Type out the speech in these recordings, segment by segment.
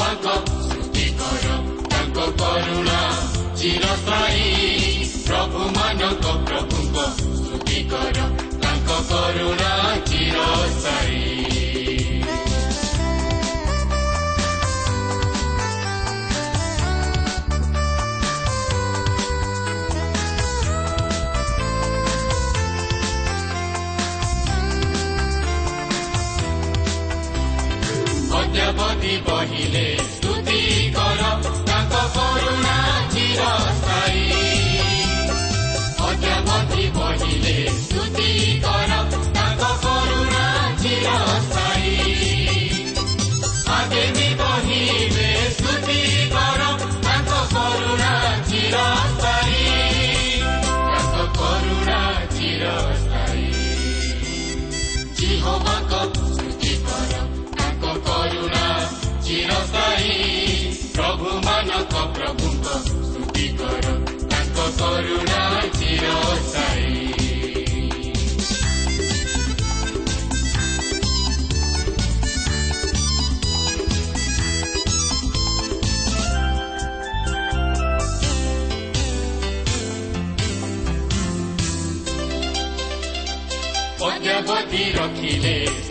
ଯହୋବାଙ୍କ ସ୍ତୁତି କର ତାଙ୍କ କରୁଣା ଚିରସ୍ଥାୟୀ ପ୍ରଭୁମାନଙ୍କ ପ୍ରଭୁଙ୍କ ସ୍ତୁତି କର ତାଙ୍କ କରୁଣା ଚିରସ୍ଥାୟୀ ଅଦ୍ୟାବଧି ବହିଲେ ସ୍ତୁତି କର ତାଙ୍କ କରୁଣା ଚିରସ୍ଥାୟୀ पति रखिले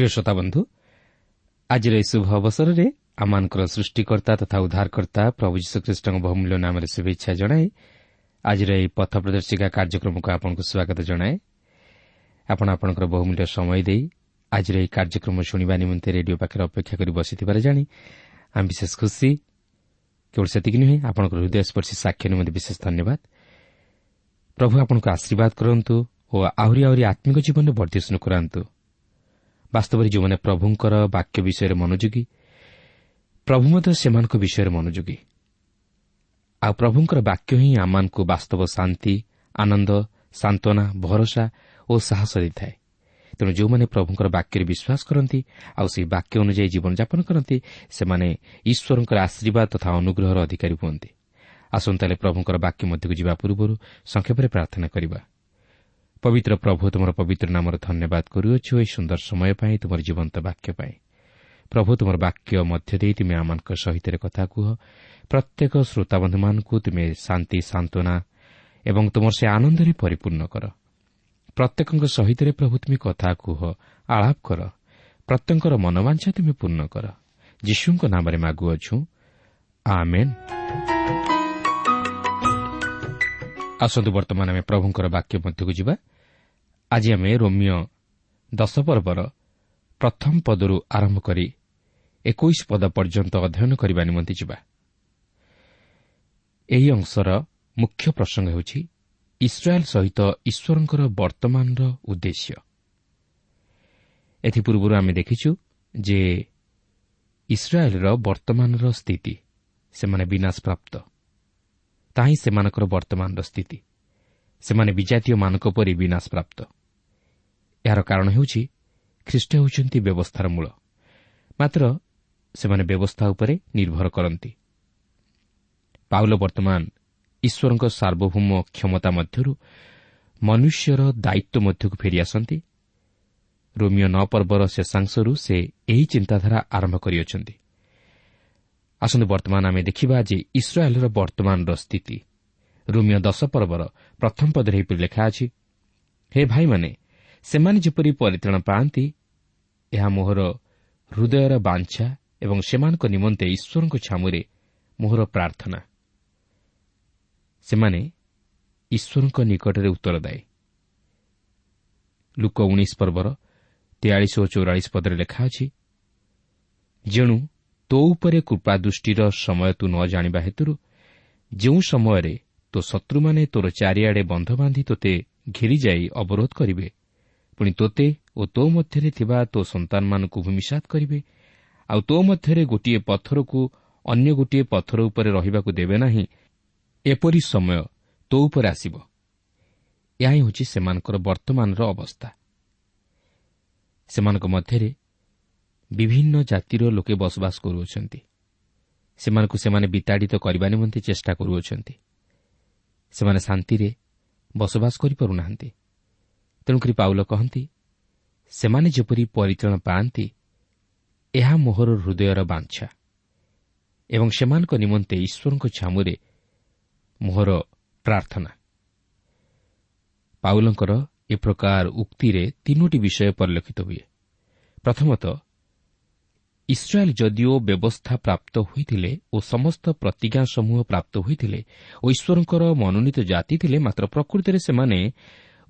ପ୍ରିୟ ଶ୍ରୋତା ବନ୍ଧୁ ଆଜିର ଏହି ଶୁଭ ଅବସରରେ ଆମମାନଙ୍କର ସୃଷ୍ଟିକର୍ତ୍ତା ତଥା ଉଦ୍ଧାରକର୍ତ୍ତା ପ୍ରଭୁ ଯୀଶୁଖ୍ରୀଷ୍ଟଙ୍କ ବହୁମୂଲ୍ୟ ନାମରେ ଶୁଭେଚ୍ଛା ଜଣାଏ ଆଜିର ଏହି ପଥ ପ୍ରଦର୍ଶିକା କାର୍ଯ୍ୟକ୍ରମକୁ ଆପଣଙ୍କୁ ସ୍ୱାଗତ ଜଣାଏ ଆପଣ ଆପଣଙ୍କର ବହୁମୂଲ୍ୟ ସମୟ ଦେଇ ଆଜିର ଏହି କାର୍ଯ୍ୟକ୍ରମ ଶୁଣିବା ନିମନ୍ତେ ରେଡିଓ ପାଖରେ ଅପେକ୍ଷା କରି ବସିଥିବାର ଜାଣି ଆମେ ବିଶେଷ ଖୁସି କେବଳ ସେତିକି ନୁହେଁ ଆପଣଙ୍କର ହୃଦୟସ୍ପର୍ଶୀ ସାକ୍ଷ୍ୟ ନିମନ୍ତେ ବିଶେଷ ଧନ୍ୟବାଦ ପ୍ରଭୁ ଆପଣଙ୍କୁ ଆଶୀର୍ବାଦ କରନ୍ତୁ ଓ ଆହୁରି ଆହୁରି ଆତ୍ମିକ ଜୀବନରେ ବର୍ଦ୍ଧିଷ୍ଣୁ କରାନ୍ତୁ ବାସ୍ତବରେ ଯେଉଁମାନେ ପ୍ରଭୁଙ୍କର ବାକ୍ୟ ବିଷୟରେ ମନୋଯୋଗୀ ପ୍ରଭୁ ମଧ୍ୟ ସେମାନଙ୍କ ବିଷୟରେ ମନୋଯୋଗୀ। ଆଉ ପ୍ରଭୁଙ୍କର ବାକ୍ୟ ହିଁ ଆମମାନଙ୍କୁ ବାସ୍ତବ ଶାନ୍ତି ଆନନ୍ଦ ସାନ୍ତ୍ୱନା ଭରସା ଓ ସାହସ ଦେଇଥାଏ। ତେଣୁ ଯେଉଁମାନେ ପ୍ରଭୁଙ୍କର ବାକ୍ୟରେ ବିଶ୍ୱାସ କରନ୍ତି ଆଉ ସେହି ବାକ୍ୟ ଅନୁଯାୟୀ ଜୀବନଯାପନ କରନ୍ତି ସେମାନେ ଈଶ୍ୱରଙ୍କର ଆଶୀର୍ବାଦ ତଥା ଅନୁଗ୍ରହର ଅଧିକାରୀ ହୁଅନ୍ତି। ଆସନ୍ତା ହେଲେ ପ୍ରଭୁଙ୍କର ବାକ୍ୟ ମଧ୍ୟକୁ ଯିବା ପୂର୍ବରୁ ସଂକ୍ଷେପରେ ପ୍ରାର୍ଥନା କରିବା। ପବିତ୍ର ପ୍ରଭୁ ତୁମର ପବିତ୍ର ନାମର ଧନ୍ୟବାଦ କରୁଅଛୁ ଏହି ସୁନ୍ଦର ସମୟ ପାଇଁ ତୁମର ଜୀବନ୍ତ ବାକ୍ୟ ପାଇଁ ପ୍ରଭୁ ତୁମର ବାକ୍ୟ ମଧ୍ୟ ଦେଇ ତୁମେ ଆମମାନଙ୍କ ସହିତ କଥା କୁହ ପ୍ରତ୍ୟେକ ଶ୍ରୋତାବନ୍ଧୁମାନଙ୍କୁ ତୁମେ ଶାନ୍ତି ସାନ୍ତ୍ୱନା ଏବଂ ତୁମର ସେ ଆନନ୍ଦରେ ପରିପୂର୍ଣ୍ଣ କର ପ୍ରତ୍ୟେକଙ୍କ ସହିତ ପ୍ରଭୁ ତୁମେ କଥା କୁହ ଆଳାପ କର ପ୍ରତ୍ୟେକଙ୍କର ମନୋବାଞ୍ଛା ତୁମେ ପୂର୍ଣ୍ଣ କର ଯୀଶୁଙ୍କ ନାମରେ ମାଗୁଅଛୁ ଆସନ୍ତୁ ବର୍ତ୍ତମାନ ଆମେ ପ୍ରଭୁଙ୍କର ବାକ୍ୟ ମଧ୍ୟକୁ ଯିବା ଆଜି ଆମେ ରୋମିଓ ଦଶ ପର୍ବର ପ୍ରଥମ ପଦରୁ ଆରମ୍ଭ କରି ଏକୋଇଶ ପଦ ପର୍ଯ୍ୟନ୍ତ ଅଧ୍ୟୟନ କରିବା ନିମନ୍ତେ ଯିବା। ଏହି ଅଂଶର ମୁଖ୍ୟ ପ୍ରସଙ୍ଗ ହେଉଛି ଇସ୍ରାଏଲ୍ ସହିତ ଈଶ୍ୱରଙ୍କର ବର୍ତ୍ତମାନର ଉଦ୍ଦେଶ୍ୟ। ଏଥିପୂର୍ବରୁ ଆମେ ଦେଖିଛୁ ଯେ ଇସ୍ରାଏଲ୍ର ବର୍ତ୍ତମାନର ସ୍ଥିତି ସେମାନେ ବିନାଶପ୍ରାପ୍ତ। ତାହିଁ ସେମାନଙ୍କର ବର୍ତ୍ତମାନର ସ୍ଥିତି। ସେମାନେ ବିଜାତୀୟମାନଙ୍କ ପରି ବିନାଶପ୍ରାପ୍ତ। ଏହାର କାରଣ ହେଉଛି ଖ୍ରୀଷ୍ଟ ହେଉଛନ୍ତି ବ୍ୟବସ୍ଥାର ମୂଳ। ମାତ୍ର ସେମାନେ ବ୍ୟବସ୍ଥା ଉପରେ ନିର୍ଭର କରନ୍ତି। ପାଉଲ ବର୍ତ୍ତମାନ ଈଶ୍ୱରଙ୍କ ସାର୍ବଭୌମ କ୍ଷମତା ମଧ୍ୟରୁ ମନୁଷ୍ୟର ଦାୟିତ୍ୱ ମଧ୍ୟକୁ ଫେରିଆସନ୍ତି ରୋମିଓ ନଅ ପର୍ବର ଶେଷାଂଶରୁ ସେ ଏହି ଚିନ୍ତାଧାରା ଆରମ୍ଭ କରିଅଛନ୍ତି। ଆସନ୍ତୁ ବର୍ତ୍ତମାନ ଆମେ ଦେଖିବା ଯେ ଇସ୍ରାଏଲ୍ର ବର୍ତ୍ତମାନର ସ୍ଥିତି। ରୋମିଓ ଦଶ ପର୍ବର ପ୍ରଥମ ପଦରେ ଏହିପରି ଲେଖା ଅଛି ହେ ଭାଇମାନେ ସେମାନେ ଯେପରି ପରିତ୍ରାଣ ପାଆନ୍ତି ଏହା ମୋହର ହୃଦୟର ବାଞ୍ଛା ଏବଂ ସେମାନଙ୍କ ନିମନ୍ତେ ଈଶ୍ୱରଙ୍କ ଛାମୁରେ ମୋହର ପ୍ରାର୍ଥନା। ସେମାନେ ଈଶ୍ୱରଙ୍କ ନିକଟରେ ଉତ୍ତରଦାୟୀ ଲୁକ ଉଣେଇଶ ପର୍ବର ତେୟାଳିଶ ଓ ଚଉରାଳିଶ ପଦରେ ଲେଖା ଅଛି ଯେଣୁ ତୋ ଉପରେ କୃପା ଦୃଷ୍ଟିର ସମୟ ତୁ ନ ଜାଣିବା ହେତୁରୁ ଯେଉଁ ସମୟରେ ତୋ ଶତ୍ରୁମାନେ ତୋର ଚାରିଆଡ଼େ ବନ୍ଧ ବାନ୍ଧି ତୋତେ ଘେରିଯାଇ ଅବରୋଧ କରିବେ ପୁଣି ତୋତେ ଓ ତୋ ମଧ୍ୟରେ ଥିବା ତୋ ସନ୍ତାନମାନଙ୍କୁ ଭୂମିସାତ କରିବେ। ଆଉ ତୋ ମଧ୍ୟରେ ଗୋଟିଏ ପଥରକୁ ଅନ୍ୟ ଗୋଟିଏ ପଥର ଉପରେ ରହିବାକୁ ଦେବେ ନାହିଁ। ଏପରି ସମୟ ତୋ ଉପରେ ଆସିବ। ଏହା ହିଁ ହେଉଛି ସେମାନଙ୍କର ବର୍ତ୍ତମାନର ଅବସ୍ଥା। ସେମାନଙ୍କ ମଧ୍ୟରେ ବିଭିନ୍ନ ଜାତିର ଲୋକେ ବସବାସ କରୁଅଛନ୍ତି। ସେମାନଙ୍କୁ ସେମାନେ ବିତାଡ଼ିତ କରିବା ନିମନ୍ତେ ଚେଷ୍ଟା କରୁଅଛନ୍ତି। ସେମାନେ ଶାନ୍ତିରେ ବସବାସ କରିପାରୁନାହାନ୍ତି। ତେଣୁକରି ପାଉଲ କହନ୍ତି ସେମାନେ ଯେପରି ପରିତ୍ରାଣ ପାଆନ୍ତି ଏହା ମୋହର ହୃଦୟର ବାଞ୍ଛା ଏବଂ ସେମାନଙ୍କ ନିମନ୍ତେ ଈଶ୍ୱରଙ୍କ ଛାମୁରେ ମୋହର ପ୍ରାର୍ଥନା। ପାଉଲଙ୍କର ଏ ପ୍ରକାର ଉକ୍ତିରେ ତିନୋଟି ବିଷୟ ପରିଲକ୍ଷିତ ହୁଏ। ପ୍ରଥମତଃ ଇସ୍ରାଏଲ୍ ଯଦିଓ ବ୍ୟବସ୍ଥା ପ୍ରାପ୍ତ ହୋଇଥିଲେ ଓ ସମସ୍ତ ପ୍ରତିଜ୍ଞା ସମୂହ ପ୍ରାପ୍ତ ହୋଇଥିଲେ ଓ ଈଶ୍ୱରଙ୍କର ମନୋନୀତ ଜାତି ଥିଲେ ମାତ୍ର ପ୍ରକୃତିରେ ସେମାନେ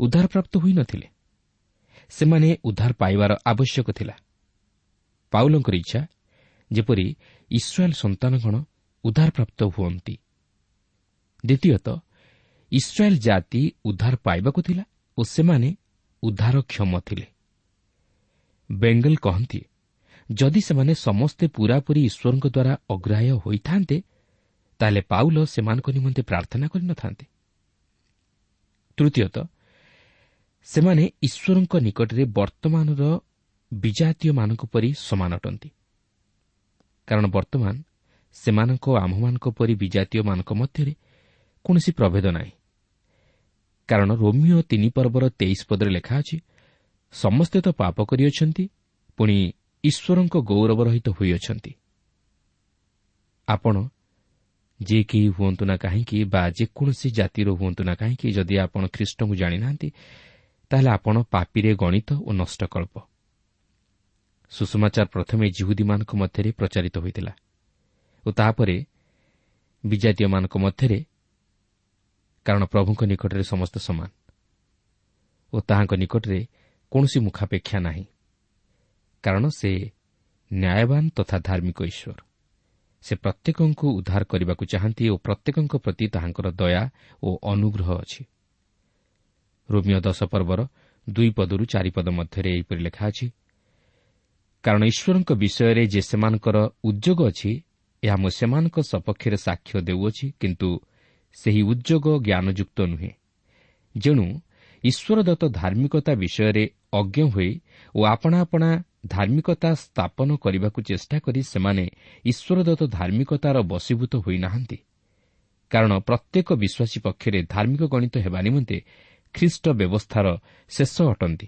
ଉଦ୍ଧାରପ୍ରାପ୍ତ ହୋଇନଥିଲେ। ସେମାନେ ଉଦ୍ଧାର ପାଇବାର ଆବଶ୍ୟକ ଥିଲା। ପାଉଲଙ୍କର ଇଚ୍ଛା ଯେପରି ଇସ୍ରାଏଲ୍ ସନ୍ତାନଗଣ ଉଦ୍ଧାରପ୍ରାପ୍ତ ହୁଅନ୍ତି। ଦ୍ୱିତୀୟତଃ ଇସ୍ରାଏଲ୍ ଜାତି ଉଦ୍ଧାର ପାଇବାକୁ ଥିଲା ଓ ସେମାନେ ଉଦ୍ଧାରକ୍ଷମ ଥିଲେ। ବେଙ୍ଗଲ କହନ୍ତି ଯଦି ସେମାନେ ସମସ୍ତେ ପୂରାପୂରି ଈଶ୍ୱରଙ୍କ ଦ୍ୱାରା ଅଗ୍ରାହ୍ୟ ହୋଇଥାନ୍ତେ ତାହେଲେ ପାଉଲ ସେମାନଙ୍କ ନିମନ୍ତେ ପ୍ରାର୍ଥନା କରିନଥାନ୍ତେ। ତୃତୀୟତଃ ସେମାନେ ଈଶ୍ୱରଙ୍କ ନିକଟରେ ବର୍ତ୍ତମାନର ବିଜାତୀୟମାନଙ୍କ ପରି ସମାନ ଅଟନ୍ତି। କାରଣ ବର୍ତ୍ତମାନ ସେମାନଙ୍କ ଆମ୍ଭମାନଙ୍କ ପରି ବିଜାତୀୟମାନଙ୍କ ମଧ୍ୟରେ କୌଣସି ପ୍ରଭେଦ ନାହିଁ। କାରଣ ରୋମିଓ ତିନି ପର୍ବର ତେଇଶ ପଦରେ ଲେଖା ଅଛି ସମସ୍ତେ ତ ପାପ କରିଅଛନ୍ତି ପୁଣି ଈଶ୍ୱରଙ୍କ ଗୌରବ ରହିତ ହୋଇଅଛନ୍ତି। ଆପଣ ଯେ କେହି ହୁଅନ୍ତୁ ନା କାହିଁକି ବା ଯେକୌଣସି ଜାତିର ହୁଅନ୍ତୁ ନା କାହିଁକି ଯଦି ଆପଣ ଖ୍ରୀଷ୍ଟଙ୍କୁ ଜାଣିନାହାନ୍ତି ତାହେଲେ ଆପଣ ପାପିରେ ଗଣିତ ଓ ନଷ୍ଟକଳ୍ପ। ସୁଷମାଚାର ପ୍ରଥମେ ଜିହୁଦୀମାନଙ୍କ ମଧ୍ୟରେ ପ୍ରଚାରିତ ହୋଇଥିଲା ଓ ତାହାପରେ ବିଜାତୀୟମାନଙ୍କ ମଧ୍ୟରେ କାରଣ ପ୍ରଭୁଙ୍କ ନିକଟରେ ସମସ୍ତେ ସମାନ ଓ ତାହାଙ୍କ ନିକଟରେ କୌଣସି ମୁଖାପେକ୍ଷା ନାହିଁ କାରଣ ସେ ନ୍ୟାୟବାନ ତଥା ଧାର୍ମିକ ଈଶ୍ୱର। ସେ ପ୍ରତ୍ୟେକଙ୍କୁ ଉଦ୍ଧାର କରିବାକୁ ଚାହାନ୍ତି ଓ ପ୍ରତ୍ୟେକଙ୍କ ପ୍ରତି ତାହାଙ୍କର ଦୟା ଓ ଅନୁଗ୍ରହ ଅଛି। ରୋମିଓ ଦଶ ପର୍ବର ଦୁଇ ପଦରୁ ଚାରିପଦ ମଧ୍ୟରେ ଏହିପରି ଲେଖା ଅଛି କାରଣ ଈଶ୍ୱରଙ୍କ ବିଷୟରେ ଯେ ସେମାନଙ୍କର ଉଦ୍ୟୋଗ ଅଛି ଏହା ମୁଁ ସେମାନଙ୍କ ସପକ୍ଷରେ ସାକ୍ଷ୍ୟ ଦେଉଅଛି କିନ୍ତୁ ସେହି ଉଦ୍ୟୋଗ ଜ୍ଞାନଯୁକ୍ତ ନୁହେଁ। ଯେଣୁ ଈଶ୍ୱରଦତ୍ତ ଧାର୍ମିକତା ବିଷୟରେ ଅଜ୍ଞ ହୋଇ ଓ ଆପଣା ଆପଣା ଧାର୍ମିକତା ସ୍ଥାପନ କରିବାକୁ ଚେଷ୍ଟା କରି ସେମାନେ ଈଶ୍ୱରଦତ୍ତ ଧାର୍ମିକତାର ବଶୀଭୂତ ହୋଇନାହାନ୍ତି। କାରଣ ପ୍ରତ୍ୟେକ ବିଶ୍ୱାସୀ ପକ୍ଷରେ ଧାର୍ମିକ ଗଣିତ ହେବା ନିମନ୍ତେ ଖ୍ରୀଷ୍ଟ ବ୍ୟବସ୍ଥାର ଶେଷ ଅଟନ୍ତି।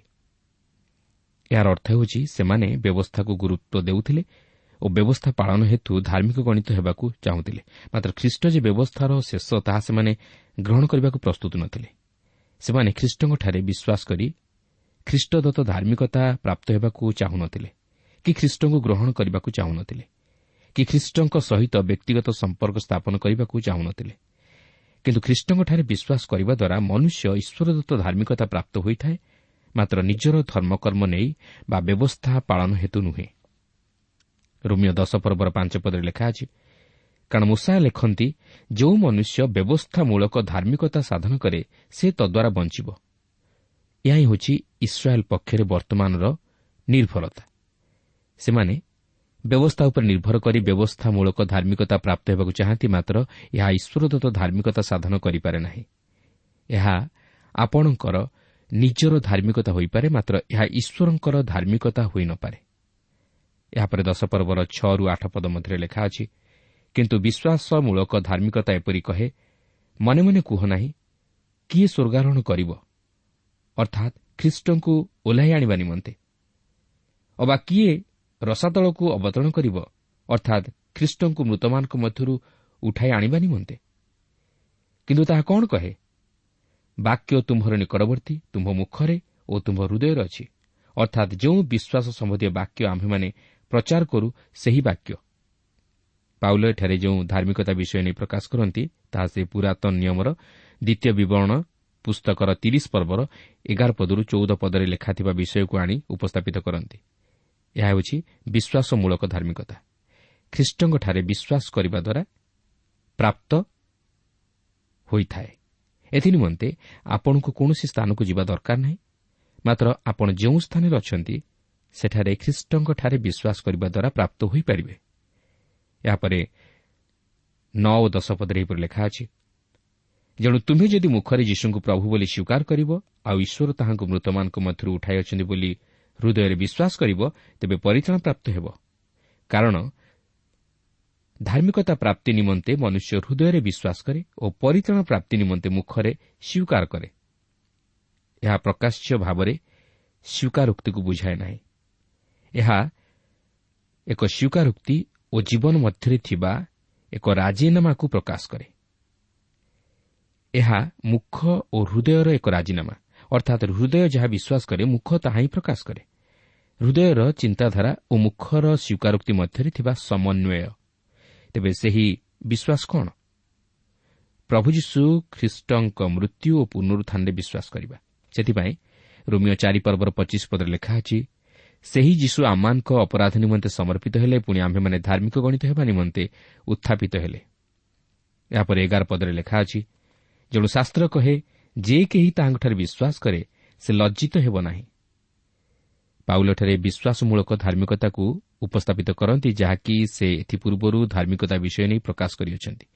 ଏହାର ଅର୍ଥ ହେଉଛି ସେମାନେ ବ୍ୟବସ୍ଥାକୁ ଗୁରୁତ୍ୱ ଦେଉଥିଲେ ଓ ବ୍ୟବସ୍ଥା ପାଳନ ହେତୁ ଧାର୍ମିକ ଗଣିତ ହେବାକୁ ଚାହୁଁଥିଲେ। ମାତ୍ର ଖ୍ରୀଷ୍ଟ ଯେ ବ୍ୟବସ୍ଥାର ଶେଷ ତାହା ସେମାନେ ଗ୍ରହଣ କରିବାକୁ ପ୍ରସ୍ତୁତ ନଥିଲେ। ସେମାନେ ଖ୍ରୀଷ୍ଟଙ୍କଠାରେ ବିଶ୍ୱାସ କରି ଖ୍ରୀଷ୍ଟଦତ୍ତ ଧାର୍ମିକତା ପ୍ରାପ୍ତ ହେବାକୁ ଚାହୁଁନଥିଲେ କି ଖ୍ରୀଷ୍ଟଙ୍କୁ ଗ୍ରହଣ କରିବାକୁ ଚାହୁଁନଥିଲେ କି ଖ୍ରୀଷ୍ଟଙ୍କ ସହିତ ବ୍ୟକ୍ତିଗତ ସମ୍ପର୍କ ସ୍ଥାପନ କରିବାକୁ ଚାହୁଁନଥିଲେ କିନ୍ତୁ ଖ୍ରୀଷ୍ଟଙ୍କଠାରେ ବିଶ୍ୱାସ କରିବା ଦ୍ୱାରା ମନୁଷ୍ୟ ଈଶ୍ୱରଦତ୍ତ ଧାର୍ମିକତା ପ୍ରାପ୍ତ ହୋଇଥାଏ ମାତ୍ର ନିଜର ଧର୍ମକର୍ମ ନେଇ ବା ବ୍ୟବସ୍ଥା ପାଳନ ହେତୁ ନୁହେଁ। ରୋମିଓ ଦଶ ପର୍ବର ପାଞ୍ଚ ପଦରେ ଲେଖା ଅଛି କାରଣ ମୂଷା ଲେଖନ୍ତି ଯେଉଁ ମନୁଷ୍ୟ ବ୍ୟବସ୍ଥାମୂଳକ ଧାର୍ମିକତା ସାଧନ କରେ ସେ ତଦ୍ୱାରା ବଞ୍ଚିବ। ଏହା ହିଁ ହେଉଛି ଇସ୍ରାଏଲ୍ ପକ୍ଷରେ ବର୍ତ୍ତମାନର ନିର୍ଭରତା। ସେମାନେ ବ୍ୟବସ୍ଥା ଉପରେ ନିର୍ଭର କରି ବ୍ୟବସ୍ଥାମୂଳକ ଧାର୍ମିକତା ପ୍ରାପ୍ତ ହେବାକୁ ଚାହାନ୍ତି ମାତ୍ର ଏହା ଈଶ୍ୱରଦତ୍ତ ଧାର୍ମିକତା ସାଧନ କରିପାରେ ନାହିଁ। ଏହା ଆପଣଙ୍କର ନିଜର ଧାର୍ମିକତା ହୋଇପାରେ ମାତ୍ର ଏହା ଈଶ୍ୱରଙ୍କର ଧାର୍ମିକତା ହୋଇନପାରେ ଏହାପରେ ଦଶ ପର୍ବର ଛଅରୁ ଆଠ ପଦ ମଧ୍ୟରେ ଲେଖା ଅଛି କିନ୍ତୁ ବିଶ୍ୱାସମୂଳକ ଧାର୍ମିକତା ଏପରି କହେ ମନେ ମନେ କୁହ ନାହିଁ କିଏ ସ୍ୱର୍ଗାରୋହଣ କରିବ? ଅର୍ଥାତ୍ ଖ୍ରୀଷ୍ଟଙ୍କୁ ଓହ୍ଲାଇ ଆଣିବା ନିମନ୍ତେ। ଅବା କିଏ ରସାତଳକୁ ଅବତରଣ କରିବ ଅର୍ଥାତ୍ ଖ୍ରୀଷ୍ଟଙ୍କୁ ମୃତମାନଙ୍କ ମଧ୍ୟରୁ ଉଠାଇ ଆଣିବା ନିମନ୍ତେ। କିନ୍ତୁ ତାହା କ'ଣ କହେ? ବାକ୍ୟ ତୁମ୍ଭର ନିକଟବର୍ତ୍ତୀ ତୁମ୍ଭ ମୁଖରେ ଓ ତୁମ୍ଭ ହୃଦୟରେ ଅଛି। ଅର୍ଥାତ୍ ଯେଉଁ ବିଶ୍ୱାସ ସମ୍ବନ୍ଧୀୟ ବାକ୍ୟ ଆମ୍ଭେମାନେ ପ୍ରଚାର କରୁ ସେହି ବାକ୍ୟ। ପାଉଲ ଏଠାରେ ଯେଉଁ ଧାର୍ମିକତା ବିଷୟ ନେଇ ପ୍ରକାଶ କରନ୍ତି ତାହା ସେ ପୁରାତନ ନିୟମର ଦ୍ୱିତୀୟ ବିବରଣ ପୁସ୍ତକର ତିରିଶ ପର୍ବର ଏଗାର ପଦରୁ ଚଉଦ ପଦରେ ଲେଖାଥିବା ବିଷୟକୁ ଆଣି ଉପସ୍ଥାପିତ କରନ୍ତି। ଏହା ହେଉଛି ବିଶ୍ୱାସମୂଳକ ଧାର୍ମିକତା। ଖ୍ରୀଷ୍ଟଙ୍କଠାରେ ବିଶ୍ୱାସ କରିବା ଦ୍ୱାରା ପ୍ରାପ୍ତ ହୋଇଥାଏ। ଏଥିନିମନ୍ତେ ଆପଣଙ୍କୁ କୌଣସି ସ୍ଥାନକୁ ଯିବା ଦରକାର ନାହିଁ। ମାତ୍ର ଆପଣ ଯେଉଁ ସ୍ଥାନରେ ଅଛନ୍ତି ସେଠାରେ ଖ୍ରୀଷ୍ଟଙ୍କଠାରେ ବିଶ୍ୱାସ କରିବା ଦ୍ୱାରା ପ୍ରାପ୍ତ ହୋଇପାରିବେ। ଏହାପରେ ନଅ ଓ ଦଶ ପଦରେ ଏହିପରି ଲେଖା ଅଛି ଯେଣୁ ତୁମେ ଯଦି ମୁଖରେ ଯୀଶୁଙ୍କୁ ପ୍ରଭୁ ବୋଲି ସ୍ୱୀକାର କରିବ ଆଉ ଈଶ୍ୱର ତାହାଙ୍କୁ ମୃତମାନଙ୍କ ମଧ୍ୟରୁ ଉଠାଇ ଅଛନ୍ତି ବୋଲି ହୃଦୟରେ ବିଶ୍ୱାସ କରିବ ତେବେ ପରିଚାଳନା ପ୍ରାପ୍ତ ହେବ। କାରଣ ଧାର୍ମିକତା ପ୍ରାପ୍ତି ନିମନ୍ତେ ମନୁଷ୍ୟ ହୃଦୟରେ ବିଶ୍ୱାସ କରେ ଓ ପରିଚାଳନା ପ୍ରାପ୍ତି ନିମନ୍ତେ ମୁଖରେ ସ୍ୱୀକାର କରେ। ଏହା ପ୍ରକାଶ୍ୟ ଭାବରେ ସ୍ୱୀକାରୋକ୍ତିକୁ ବୁଝାଏ ନାହିଁ। ଏହା ଏକ ସ୍ୱୀକାରୋକ୍ତି ଓ ଜୀବନ ମଧ୍ୟରେ ଥିବା ଏକ ରାଜିନାମାକୁ ପ୍ରକାଶ କରେ। ଏହା ମୁଖ ଓ ହୃଦୟର ଏକ ରାଜିନାମା। ଅର୍ଥାତ୍ ହୃଦୟ ଯାହା ବିଶ୍ୱାସ କରେ ମୁଖ ତାହା ହିଁ ପ୍ରକାଶ କରେ ହୃଦୟର ଚିନ୍ତାଧାରା ଓ ମୁଖର ସ୍ୱୀକାରୋକ୍ତି ମଧ୍ୟରେ ଥିବା ସମନ୍ୱୟ। ତେବେ ସେହି ବିଶ୍ୱାସ କ'ଣ? ପ୍ରଭୁ ଯୀଶୁ ଖ୍ରୀଷ୍ଟଙ୍କ ମୃତ୍ୟୁ ଓ ପୁନରୁତ୍ଥାନରେ ବିଶ୍ୱାସ କରିବା। ସେଥିପାଇଁ ରୋମିଓ ଚାରିପର୍ବର ପଚିଶ ପଦରେ ଲେଖା ଅଛି ସେହି ଯୀଶୁ ଆମମାନଙ୍କ ଅପରାଧ ନିମନ୍ତେ ସମର୍ପିତ ହେଲେ ପୁଣି ଆମ୍ଭେମାନେ ଧାର୍ମିକ ଗଣିତ ହେବା ନିମନ୍ତେ ଉତ୍ଥାପିତ ହେଲେ। ଏହାପରେ ଏଗାର ପଦରେ ଲେଖା ଅଛି ଯେଣୁ ଶାସ୍ତ୍ର କହେ ଯେ କେହି ତାହାଙ୍କଠାରେ ବିଶ୍ୱାସ କରେ ସେ ଲଜ୍ଜିତ ହେବ ନାହିଁ। ପାଉଲଠାରେ ବିଶ୍ୱାସମୂଳକ ଧାର୍ମିକତାକୁ ଉପସ୍ଥାପିତ କରନ୍ତି ଯାହାକି ସେ ଏଥିପୂର୍ବରୁ ଧାର୍ମିକତା ବିଷୟ ନେଇ ପ୍ରକାଶ କରିଅଛନ୍ତି।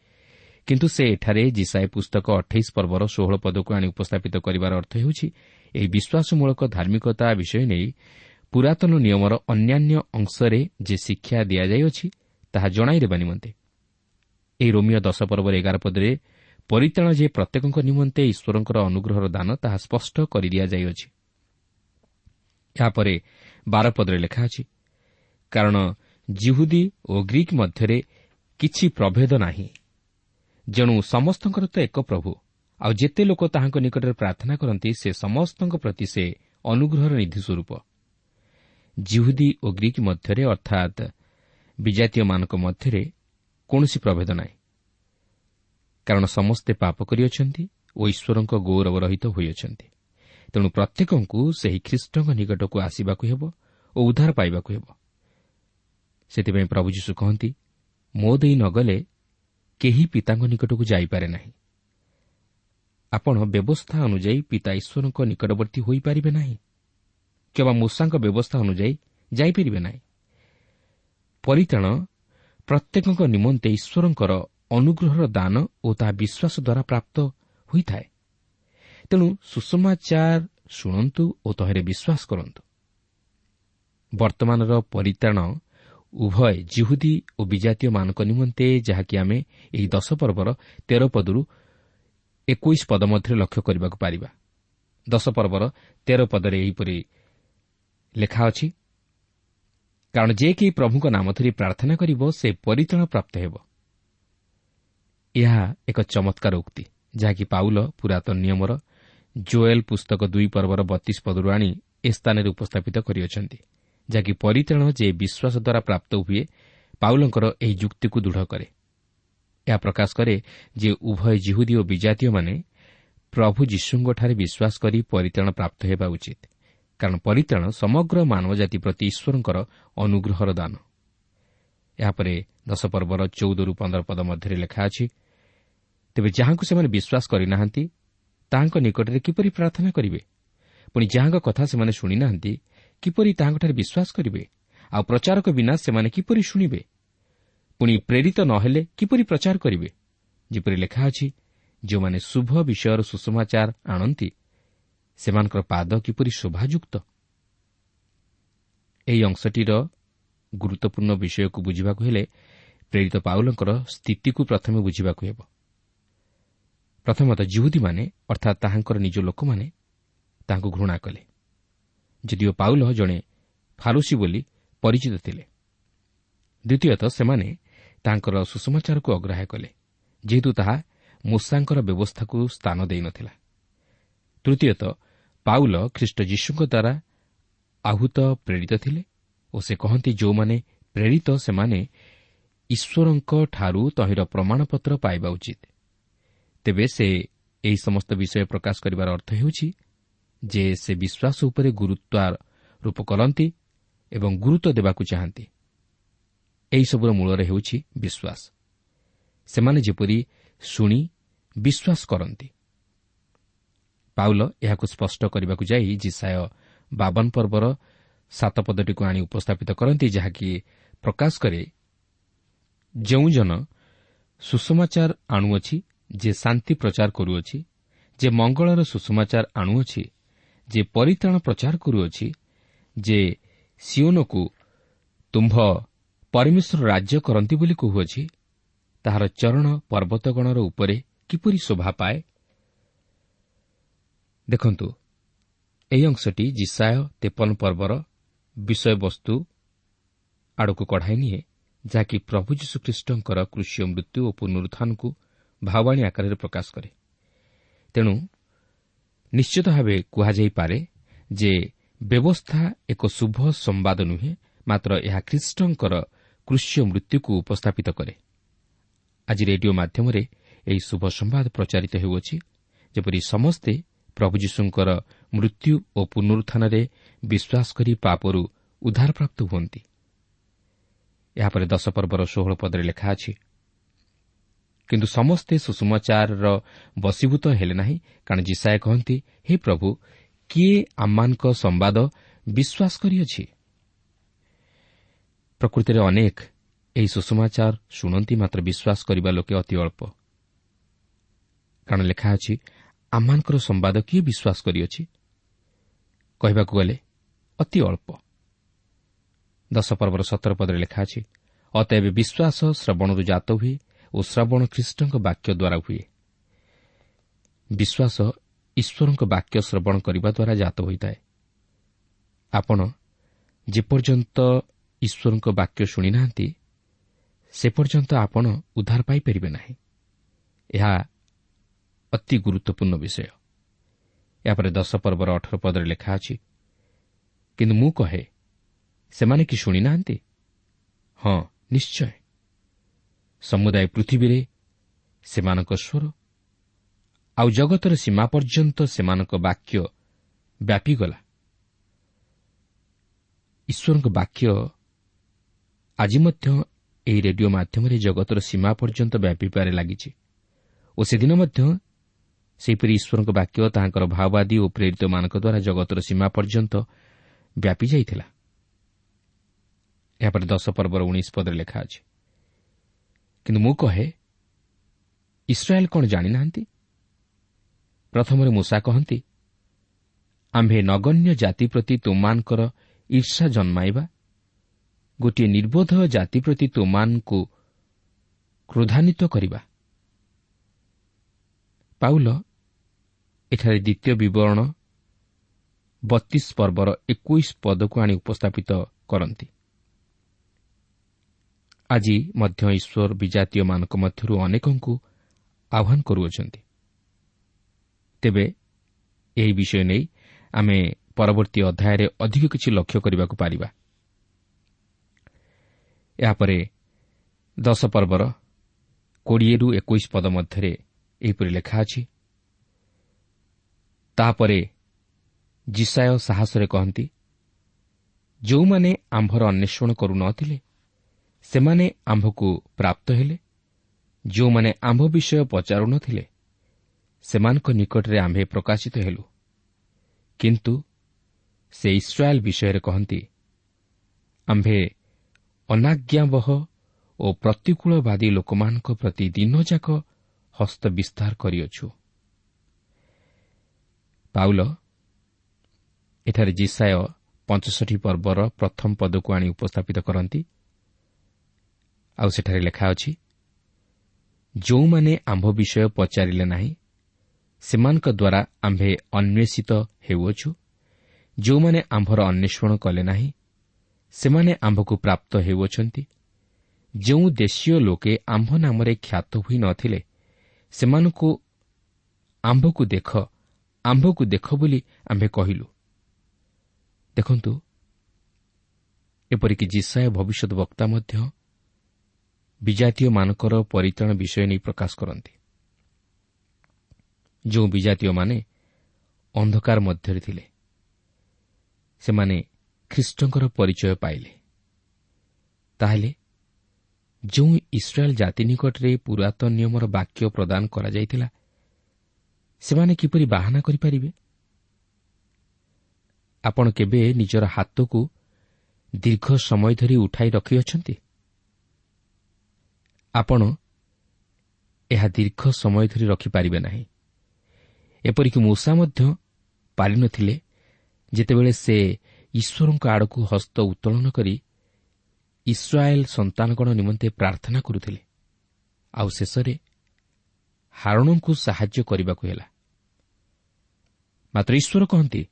କିନ୍ତୁ ସେ ଏଠାରେ ଜିସାଏ ପୁସ୍ତକ ଅଠେଇଶ ପର୍ବର ଷୋହଳ ପଦକୁ ଆଣି ଉପସ୍ଥାପିତ କରିବାର ଅର୍ଥ ହେଉଛି ଏହି ବିଶ୍ୱାସମୂଳକ ଧାର୍ମିକତା ବିଷୟ ନେଇ ପୁରାତନ ନିୟମର ଅନ୍ୟାନ୍ୟ ଅଂଶରେ ଯେ ଶିକ୍ଷା ଦିଆଯାଇଅଛି ତାହା ଜଣାଇଦେବା ନିମନ୍ତେ। ଏହି ରୋମିଓ ଦଶ ପର୍ବର ଏଗାର ପଦରେ ପରିତାଣ ଯେ ପ୍ରତ୍ୟେକଙ୍କ ନିମନ୍ତେ ଈଶ୍ୱରଙ୍କର ଅନୁଗ୍ରହର ଦାନ ତାହା ସ୍ପଷ୍ଟ କରିଦିଆଯାଇଅଛି ଏହାପରେ ବାରପଦରେ ଲେଖା ଅଛି କାରଣ ଜିହୁଦୀ ଓ ଗ୍ରୀକ୍ ମଧ୍ୟରେ କିଛି ପ୍ରଭେଦ ନାହିଁ। ଯେଣୁ ସମସ୍ତଙ୍କର ତ ଏକ ପ୍ରଭୁ ଆଉ ଯେତେ ଲୋକ ତାହାଙ୍କ ନିକଟରେ ପ୍ରାର୍ଥନା କରନ୍ତି ସେ ସମସ୍ତଙ୍କ ପ୍ରତି ସେ ଅନୁଗ୍ରହର ନିଧି ସ୍ୱରୂପ। ଜିହୁଦୀ ଓ ଗ୍ରୀକ୍ ମଧ୍ୟରେ ଅର୍ଥାତ୍ ବିଜାତୀୟମାନଙ୍କ ମଧ୍ୟରେ କୌଣସି ପ୍ରଭେଦ ନାହିଁ। କାରଣ ସମସ୍ତେ ପାପ କରିଅଛନ୍ତି ଓ ଈଶ୍ୱରଙ୍କ ଗୌରବ ରହିତ ହୋଇଅଛନ୍ତି। ତେଣୁ ପ୍ରତ୍ୟେକଙ୍କୁ ସେହି ଖ୍ରୀଷ୍ଟଙ୍କ ନିକଟକୁ ଆସିବାକୁ ହେବ ଓ ଉଦ୍ଧାର ପାଇବାକୁ ହେବ। ସେଥିପାଇଁ ପ୍ରଭୁ ଯୀଶୁ କହନ୍ତି ମୋ ଦେଇ ନ ଗଲେ କେହି ପିତାଙ୍କ ନିକଟକୁ ଯାଇପାରେ ନାହିଁ। ଆପଣ ବ୍ୟବସ୍ଥା ଅନୁଯାୟୀ ପିତା ଈଶ୍ୱରଙ୍କ ନିକଟବର୍ତ୍ତୀ ହୋଇପାରିବେ ନାହିଁ କିମ୍ବା ମୂଷାଙ୍କ ବ୍ୟବସ୍ଥା ଅନୁଯାୟୀ ଯାଇପାରିବେ ନାହିଁ। ପରିତାଣ ପ୍ରତ୍ୟେକଙ୍କ ନିମନ୍ତେ ଈଶ୍ୱରଙ୍କର ଅନୁଗ୍ରହର ଦାନ ଓ ତାହା ବିଶ୍ୱାସ ଦ୍ୱାରା ପ୍ରାପ୍ତ ହୋଇଥାଏ। ତେଣୁ ସୁଷମାଚାର ଶୁଣନ୍ତୁ ଓ ତହିଁରେ ବିଶ୍ୱାସ କରନ୍ତୁ। ବର୍ତ୍ତମାନର ପରିତାଣ ଉଭୟ ଜିହୁଦୀ ଓ ବିଜାତୀୟମାନଙ୍କ ନିମନ୍ତେ ଯାହାକି ଆମେ ଏହି ଦଶ ପର୍ବର ତେର ପଦରୁ ଏକୋଇଶ ପଦ ମଧ୍ୟରେ ଲକ୍ଷ୍ୟ କରିବାକୁ ପାରିବା। ଦଶ ପର୍ବର ତେର ପଦରେ ଏହିପରି ଲେଖା ଅଛି କାରଣ ଯେ କେହି ପ୍ରଭୁଙ୍କ ନାମ ଧରି ପ୍ରାର୍ଥନା କରିବ ସେ ପରିତାଣ ପ୍ରାପ୍ତ ହେବ। ଏହା ଏକ ଚମତ୍କାର ଉକ୍ତି ଯାହାକି ପାଉଲ ପୁରାତନ ନିୟମର ଜୋଏଲ୍ ପୁସ୍ତକ ଦୁଇ ପର୍ବର ବତିଶ ପଦରୁ ଆଣି ଏ ସ୍ଥାନରେ ଉପସ୍ଥାପିତ କରିଅଛନ୍ତି ଯାହାକି ପରିତାଣ ଯେ ବିଶ୍ୱାସ ଦ୍ୱାରା ପ୍ରାପ୍ତ ହୁଏ ପାଉଲଙ୍କର ଏହି ଯୁକ୍ତିକୁ ଦୃଢ଼ କରେ। ଏହା ପ୍ରକାଶ କରେ ଯେ ଉଭୟ ଜିହୁଦୀ ଓ ବିଜାତୀୟମାନେ ପ୍ରଭୁ ଯୀଶୁଙ୍କଠାରେ ବିଶ୍ୱାସ କରି ପରିତାଣ ପ୍ରାପ୍ତ ହେବା ଉଚିତ କାରଣ ପରିତାଣ ସମଗ୍ର ମାନବ ଜାତି ପ୍ରତି ଈଶ୍ୱରଙ୍କର ଅନୁଗ୍ରହର ଦାନ। ଏହାପରେ ଦଶ ପର୍ବର ଚଉଦରୁ ପନ୍ଦର ପଦ ମଧ୍ୟରେ ଲେଖା ଅଛି ତେବେ ଯାହାଙ୍କୁ ସେମାନେ ବିଶ୍ୱାସ କରିନାହାନ୍ତି ତାହାଙ୍କ ନିକଟରେ କିପରି ପ୍ରାର୍ଥନା କରିବେ? ପୁଣି ଯାହାଙ୍କ କଥା ସେମାନେ ଶୁଣିନାହାନ୍ତି କିପରି ତାହାଙ୍କଠାରେ ବିଶ୍ୱାସ କରିବେ? ଆଉ ପ୍ରଚାରକ ବିନା ସେମାନେ କିପରି ଶୁଣିବେ? ପୁଣି ପ୍ରେରିତ ନ ହେଲେ କିପରି ପ୍ରଚାର କରିବେ? ଯେପରି ଲେଖା ଅଛି ଯେଉଁମାନେ ଶୁଭ ବିଷୟର ସୁଷମାଚାର ଆଣନ୍ତି ସେମାନଙ୍କର ପାଦ କିପରି ଶୋଭାଯୁକ୍ତ? ଏହି ଅଂଶଟିର ଗୁରୁତ୍ୱପୂର୍ଣ୍ଣ ବିଷୟକୁ ବୁଝିବାକୁ ହେଲେ ପ୍ରେରିତ ପାଉଲଙ୍କର ସ୍ଥିତିକୁ ପ୍ରଥମେ ବୁଝିବାକୁ ହେବ। ପ୍ରଥମତଃ ଜିହୁଦୀମାନେ ଅର୍ଥାତ୍ ତାହାଙ୍କର ନିଜ ଲୋକମାନେ ତାଙ୍କୁ ଘୃଣା କଲେ। ଯଦିଓ ପାଉଲ ଜଣେ ଫାରୁସି ବୋଲି ପରିଚିତ ଥିଲେ ଦ୍ୱିତୀୟତଃ ସେମାନେ ତାଙ୍କର ସୁଷମାଚାରକୁ ଅଗ୍ରାହ୍ୟ କଲେ ଯେହେତୁ ତାହା ମୂଷାଙ୍କର ବ୍ୟବସ୍ଥାକୁ ସ୍ଥାନ ଦେଇନଥିଲା ତୃତୀୟତଃ ପାଉଲ ଖ୍ରୀଷ୍ଟ ଯୀଶୁଙ୍କ ଦ୍ୱାରା ଆହୁତ ପ୍ରେରିତ ଥିଲେ ଓ ସେ କହନ୍ତି ଯେଉଁମାନେ ପ୍ରେରିତ ସେମାନେ ଈଶ୍ୱରଙ୍କଠାରୁ ତହିଁର ପ୍ରମାଣପତ୍ର ପାଇବା ଉଚିତ। ତେବେ ସେ ଏହି ସମସ୍ତ ବିଷୟ ପ୍ରକାଶ କରିବାର ଅର୍ଥ ହେଉଛି ଯେ ସେ ବିଶ୍ୱାସ ଉପରେ ଗୁରୁତ୍ୱାରୋପ କରନ୍ତି ଏବଂ ଗୁରୁତ୍ୱ ଦେବାକୁ ଚାହାନ୍ତି। ଏହିସବୁର ମୂଳରେ ହେଉଛି ବିଶ୍ୱାସ। ସେମାନେ ଯେପରି ଶୁଣି ବିଶ୍ୱାସ କରନ୍ତି। ପାଉଲ ଏହାକୁ ସ୍ପଷ୍ଟ କରିବାକୁ ଯାଇ ଜିସାୟ ବାବନ ପର୍ବର ସାତ ପଦଟିକୁ ଆଣି ଉପସ୍ଥାପିତ କରନ୍ତି ଯାହାକି ପ୍ରକାଶ କରେ ଯେଉଁ ଜନ ସୁଷମାଚାର ଆଣୁଅଛି ଯେ ଶାନ୍ତି ପ୍ରଚାର କରୁଅଛି ଯେ ମଙ୍ଗଳର ସୁଷମାଚାର ଆଣୁଅଛି ଯେ ପରିତ୍ରାଣ ପ୍ରଚାର କରୁଅଛି ଯେ ସିଓନକୁ ତୁମ୍ଭ ପରମେଶ୍ୱର ରାଜ୍ୟ କରନ୍ତି ବୋଲି କହୁଅଛି ତାହାର ଚରଣ ପର୍ବତଗଣର ଉପରେ କିପରି ଶୋଭା ପାଏ? ଦେଖନ୍ତୁ ଏହି ଅଂଶଟି ଜିସାୟ ତେପନ ପର୍ବର ବିଷୟବସ୍ତୁ ଆଡ଼କୁ କଢ଼ାଇ ନିଏ ଯାହାକି ପ୍ରଭୁ ଯୀଶୁଖ୍ରୀଷ୍ଟଙ୍କର କୃଷି ମୃତ୍ୟୁ ଓ ପୁନରୁତ୍ଥାନକୁ ଭାବାଣୀ ଆକାରରେ ପ୍ରକାଶ କରେ। ତେଣୁ ନିଶ୍ଚିତ ଭାବେ କୁହାଯାଇପାରେ ଯେ ବ୍ୟବସ୍ଥା ଏକ ଶୁଭ ସମ୍ବାଦ ନୁହେଁ ମାତ୍ର ଏହା ଖ୍ରୀଷ୍ଟଙ୍କର କୃଷ୍ୟ ମୃତ୍ୟୁକୁ ଉପସ୍ଥାପିତ କରେ। ଆଜି ରେଡିଓ ମାଧ୍ୟମରେ ଏହି ଶୁଭ ସମ୍ବାଦ ପ୍ରଚାରିତ ହେଉଅଛି ଯେପରି ସମସ୍ତେ ପ୍ରଭୁ ଯୀଶୁଙ୍କର ମୃତ୍ୟୁ ଓ ପୁନରୁତ୍ଥାନରେ ବିଶ୍ୱାସ କରି ପାପରୁ ଉଦ୍ଧାରପ୍ରାପ୍ତ ହୁଅନ୍ତି। ଏହାପରେ ଦଶ ପର୍ବର ଷୋହଳ ପଦରେ ଲେଖା ଅଛି କିନ୍ତୁ ସମସ୍ତେ ସୁଷମାଚାରର ବଶୀଭୂତ ହେଲେ ନାହିଁ କାରଣ ଜିସାଏ କହନ୍ତି ହେ ପ୍ରଭୁ କିଏ ଆମମାନଙ୍କ ସମ୍ବାଦ ବିଶ୍ୱାସ କରିଅଛି ପ୍ରକୃତିରେ ଅନେକ ଏହି ସୁଷମାଚାର ଶୁଣନ୍ତି ମାତ୍ର ବିଶ୍ୱାସ କରିବା ଲୋକେ ଅତି ଅଳ୍ପ କାରଣ ଲେଖା ଅଛି ଆମମାନଙ୍କର ସମ୍ବାଦ କିଏ ବିଶ୍ୱାସ କରିଅଛି କହିବାକୁ ଗଲେ ଅତି ଅଳ୍ପ ଦଶ ପର୍ବର ସତର ପଦରେ ଲେଖା ଅଛି ଅତଏବ ବିଶ୍ୱାସ ଶ୍ରବଣରୁ ଜାତ ହୁଏ ଓ ଶ୍ରବଣ ଖ୍ରୀଷ୍ଟଙ୍କ ବାକ୍ୟ ଦ୍ୱାରା ହୁଏ। ବିଶ୍ୱାସ ଈଶ୍ୱରଙ୍କ ବାକ୍ୟ ଶ୍ରବଣ କରିବା ଦ୍ୱାରା ଜାତ ହୋଇଥାଏ। ଆପଣ ଯେପର୍ଯ୍ୟନ୍ତ ଈଶ୍ୱରଙ୍କ ବାକ୍ୟ ଶୁଣିନାହାନ୍ତି ସେ ପର୍ଯ୍ୟନ୍ତ ଆପଣ ଉଦ୍ଧାର ପାଇପାରିବେ ନାହିଁ। ଏହା ଅତି ଗୁରୁତ୍ୱପୂର୍ଣ୍ଣ ବିଷୟ। ଏହାପରେ ଦଶ ପର୍ବର ଅଠର ପଦରେ ଲେଖା ଅଛି କିନ୍ତୁ ମୁଁ କହେ ସେମାନେ କି ଶୁଣିନାହାନ୍ତି? ହଁ ନିଶ୍ଚୟ। ସମୁଦାୟ ପୃଥିବୀରେ ସେମାନଙ୍କ ସ୍ୱର ଆଉ ଜଗତର ସୀମା ପର୍ଯ୍ୟନ୍ତ ସେମାନଙ୍କ ବାକ୍ୟ ବ୍ୟାପିଗଲା। ଈଶ୍ୱରଙ୍କ ବାକ୍ୟ ଆଜି ମଧ୍ୟ ଏହି ରେଡିଓ ମାଧ୍ୟମରେ ଜଗତର ସୀମା ପର୍ଯ୍ୟନ୍ତ ବ୍ୟାପିବାରେ ଲାଗିଛି ଓ ସେଦିନ ମଧ୍ୟ ସେହିପରି ଈଶ୍ୱରଙ୍କ ବାକ୍ୟ ତାହାଙ୍କର ଭାଓବାଦୀ ଓ ପ୍ରେରିତମାନଙ୍କ ଦ୍ୱାରା ଜଗତର ସୀମା ପର୍ଯ୍ୟନ୍ତ ବ୍ୟାପି ଯାଇଥିଲା ଏହାପରେ ଦଶ ପର୍ବର ଉଣେଇଶ ପଦରେ ଲେଖା ଅଛି କିନ୍ତୁ ମୁଁ କହେ ଇସ୍ରାଏଲ୍ କ'ଣ ଜାଣିନାହାନ୍ତି? ପ୍ରଥମରେ ମୂଷା କହନ୍ତି ଆମ୍ଭେ ନଗଣ୍ୟ ଜାତି ପ୍ରତି ତୁମମାନଙ୍କର ଈର୍ଷା ଜନ୍ମାଇବା। ଗୋଟିଏ ନିର୍ବୋଧ ଜାତି ପ୍ରତି ତୁମାନଙ୍କୁ କ୍ରୋଧାନ୍ୱିତ କରିବା। ପାଉଲ ଏଠାରେ ଦ୍ୱିତୀୟ ବିବରଣ ବତିଶ ପର୍ବର ଏକୋଇଶ ପଦକୁ ଆଣି ଉପସ୍ଥାପିତ କରନ୍ତି। ଆଜି ମଧ୍ୟ ଈଶ୍ୱର ବିଜାତୀୟମାନଙ୍କ ମଧ୍ୟରୁ ଅନେକଙ୍କୁ ଆହ୍ୱାନ କରୁଅଛନ୍ତି। ତେବେ ଏହି ବିଷୟ ନେଇ ଆମେ ପରବର୍ତ୍ତୀ ଅଧ୍ୟାୟରେ ଅଧିକ କିଛି ଲକ୍ଷ୍ୟ କରିବାକୁ ପାରିବା। ଏହାପରେ ଦଶ ପର୍ବର କୋଡ଼ିଏରୁ ଏକୋଇଶ ପଦ ମଧ୍ୟରେ ଏହିପରି ଲେଖା ଅଛି। ତାହାପରେ ଜିସାୟ ସାହସରେ କହନ୍ତି ଯେଉଁମାନେ ଆମ୍ଭର ଅନ୍ୱେଷଣ କରୁନଥିଲେ ସେମାନେ ଆମ୍ଭକୁ ପ୍ରାପ୍ତ ହେଲେ। ଯେଉଁମାନେ ଆମ୍ଭ ବିଷୟ ପଚାରୁନଥିଲେ ସେମାନଙ୍କ ନିକଟରେ ଆମ୍ଭେ ପ୍ରକାଶିତ ହେଲୁ। କିନ୍ତୁ ସେ ଇସ୍ରାଏଲ୍ ବିଷୟରେ କହନ୍ତି ଆମ୍ଭେ ଅନାଜ୍ଞାବହ ଓ ପ୍ରତିକୂଳବାଦୀ ଲୋକମାନଙ୍କ ପ୍ରତି ଦିନଯାକ ହସ୍ତ ବିସ୍ତାର କରିଅଛୁ। ପାଉଲ ଏଠାରେ ଜିସାୟ ପଞ୍ଚଷଠି ପର୍ବର ପ୍ରଥମ ପଦକୁ ଆଣି ଉପସ୍ଥାପିତ କରନ୍ତି। ଆଉ ସେଠାରେ ଲେଖା ଅଛି ଯେଉଁମାନେ ଆମ୍ଭ ବିଷୟ ପଚାରିଲେ ନାହିଁ ସେମାନଙ୍କ ଦ୍ୱାରା ଆମ୍ଭେ ଅନ୍ୱେଷିତ ହେଉଅଛୁ। ଯେଉଁମାନେ ଆମ୍ଭର ଅନ୍ୱେଷଣ କଲେ ନାହିଁ ସେମାନେ ଆମ୍ଭକୁ ପ୍ରାପ୍ତ ହେଉଅଛନ୍ତି। ଯେଉଁ ଦେଶୀୟ ଲୋକେ ଆମ୍ଭ ନାମରେ ଖ୍ୟାତ ହୋଇ ନ ଥିଲେ ସେମାନଙ୍କୁ ଆମ୍ଭକୁ ଦେଖ ଆମ୍ଭକୁ ଦେଖ ବୋଲି ଆମ୍ଭେ କହିଲୁ। ଦେଖନ୍ତୁ ଏପରିକି ଜିସାଏ ଭବିଷ୍ୟତ ବକ୍ତା ମଧ୍ୟ ବିଜାତୀୟମାନଙ୍କର ପରିତ୍ରାଣ ବିଷୟ ନେଇ ପ୍ରକାଶ କରନ୍ତି। ଯେଉଁ ବିଜାତୀୟମାନେ ଅନ୍ଧକାର ମଧ୍ୟରେ ଥିଲେ ସେମାନେ ଖ୍ରୀଷ୍ଟଙ୍କର ପରିଚୟ ପାଇଲେ। ତାହେଲେ ଯେଉଁ ଇସ୍ରାଏଲ୍ ଜାତି ନିକଟରେ ପୁରାତନ ନିୟମର ବାକ୍ୟ ପ୍ରଦାନ କରାଯାଇଥିଲା ସେମାନେ କିପରି ବାହାନା କରିପାରିବେ? ଆପଣ କେବେ ନିଜର ହାତକୁ ଦୀର୍ଘ ସମୟ ଧରି ଉଠାଇ ରଖିଅଛନ୍ତି? ଆପଣ ଏହା ଦୀର୍ଘ ସମୟ ଧରି ରଖିପାରିବେ ନାହିଁ। ଏପରିକି ମୂଷା ମଧ୍ୟ ପାରିନଥିଲେ ଯେତେବେଳେ ସେ ଈଶ୍ୱରଙ୍କ ଆଡ଼କୁ ହସ୍ତ ଉତ୍ତୋଳନ କରି ଇସ୍ରାଏଲ୍ ସନ୍ତାନଗଣ ନିମନ୍ତେ ପ୍ରାର୍ଥନା କରୁଥିଲେ। ଆଉ ଶେଷରେ ହାରଣଙ୍କୁ ସାହାଯ୍ୟ କରିବାକୁ ହେଲା। ମାତ୍ର ଈଶ୍ୱର କହନ୍ତି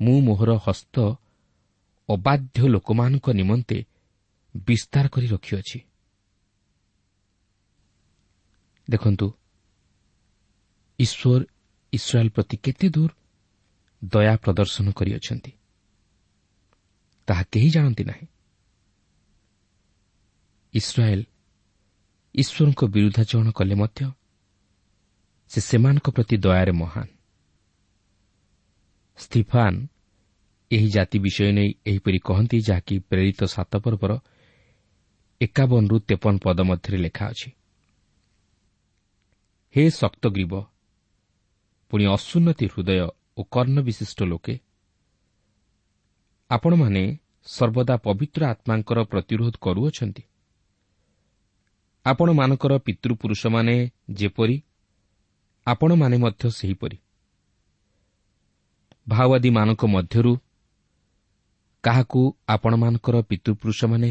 ମୁଁ ମୋହର ହସ୍ତ ଅବାଧ୍ୟ ଲୋକମାନଙ୍କ ନିମନ୍ତେ ବିସ୍ତାର କରି ରଖିଅଛି। ଦେଖନ୍ତୁ ଈଶ୍ୱର ଇସ୍ରାଏଲ୍ ପ୍ରତି କେତେ ଦୂର ଦୟା ପ୍ରଦର୍ଶନ କରିଅଛନ୍ତି ତାହା କେହି ଜାଣନ୍ତି ନାହିଁ ଇସ୍ରାଏଲ୍ ଈଶ୍ୱରଙ୍କ ବିରୁଦ୍ଧାଚରଣ କଲେ ମଧ୍ୟ ସେ ସେମାନଙ୍କ ପ୍ରତି ଦୟାରେ ମହାନ୍ ସ୍ତିଫାନ୍ ଏହି ଜାତି ବିଷୟ ନେଇ ଏହିପରି କହନ୍ତି ଯାହାକି ପ୍ରେରିତ ସାତ ପର୍ବର ଏକାବନରୁ ତେପନ ପଦ ମଧ୍ୟରେ ଲେଖା ଅଛି। ହେ ଶକ୍ତଗ୍ରୀବ ପୁଣି ଅସୁନ୍ନତି ହୃଦୟ ଓ କର୍ଣ୍ଣ ବିଶିଷ୍ଟ ଲୋକେ ଆପଣମାନେ ସର୍ବଦା ପବିତ୍ର ଆତ୍ମାଙ୍କର ପ୍ରତିରୋଧ କରୁଅଛନ୍ତି। ଆପଣମାନଙ୍କର ପିତୃପୁରୁଷମାନେ ଯେପରି ଆପଣମାନେ ମଧ୍ୟ ସେହିପରି। ମାଓବାଦୀମାନଙ୍କ ମଧ୍ୟରୁ କାହାକୁ ଆପଣମାନଙ୍କର ପିତୃପୁରୁଷମାନେ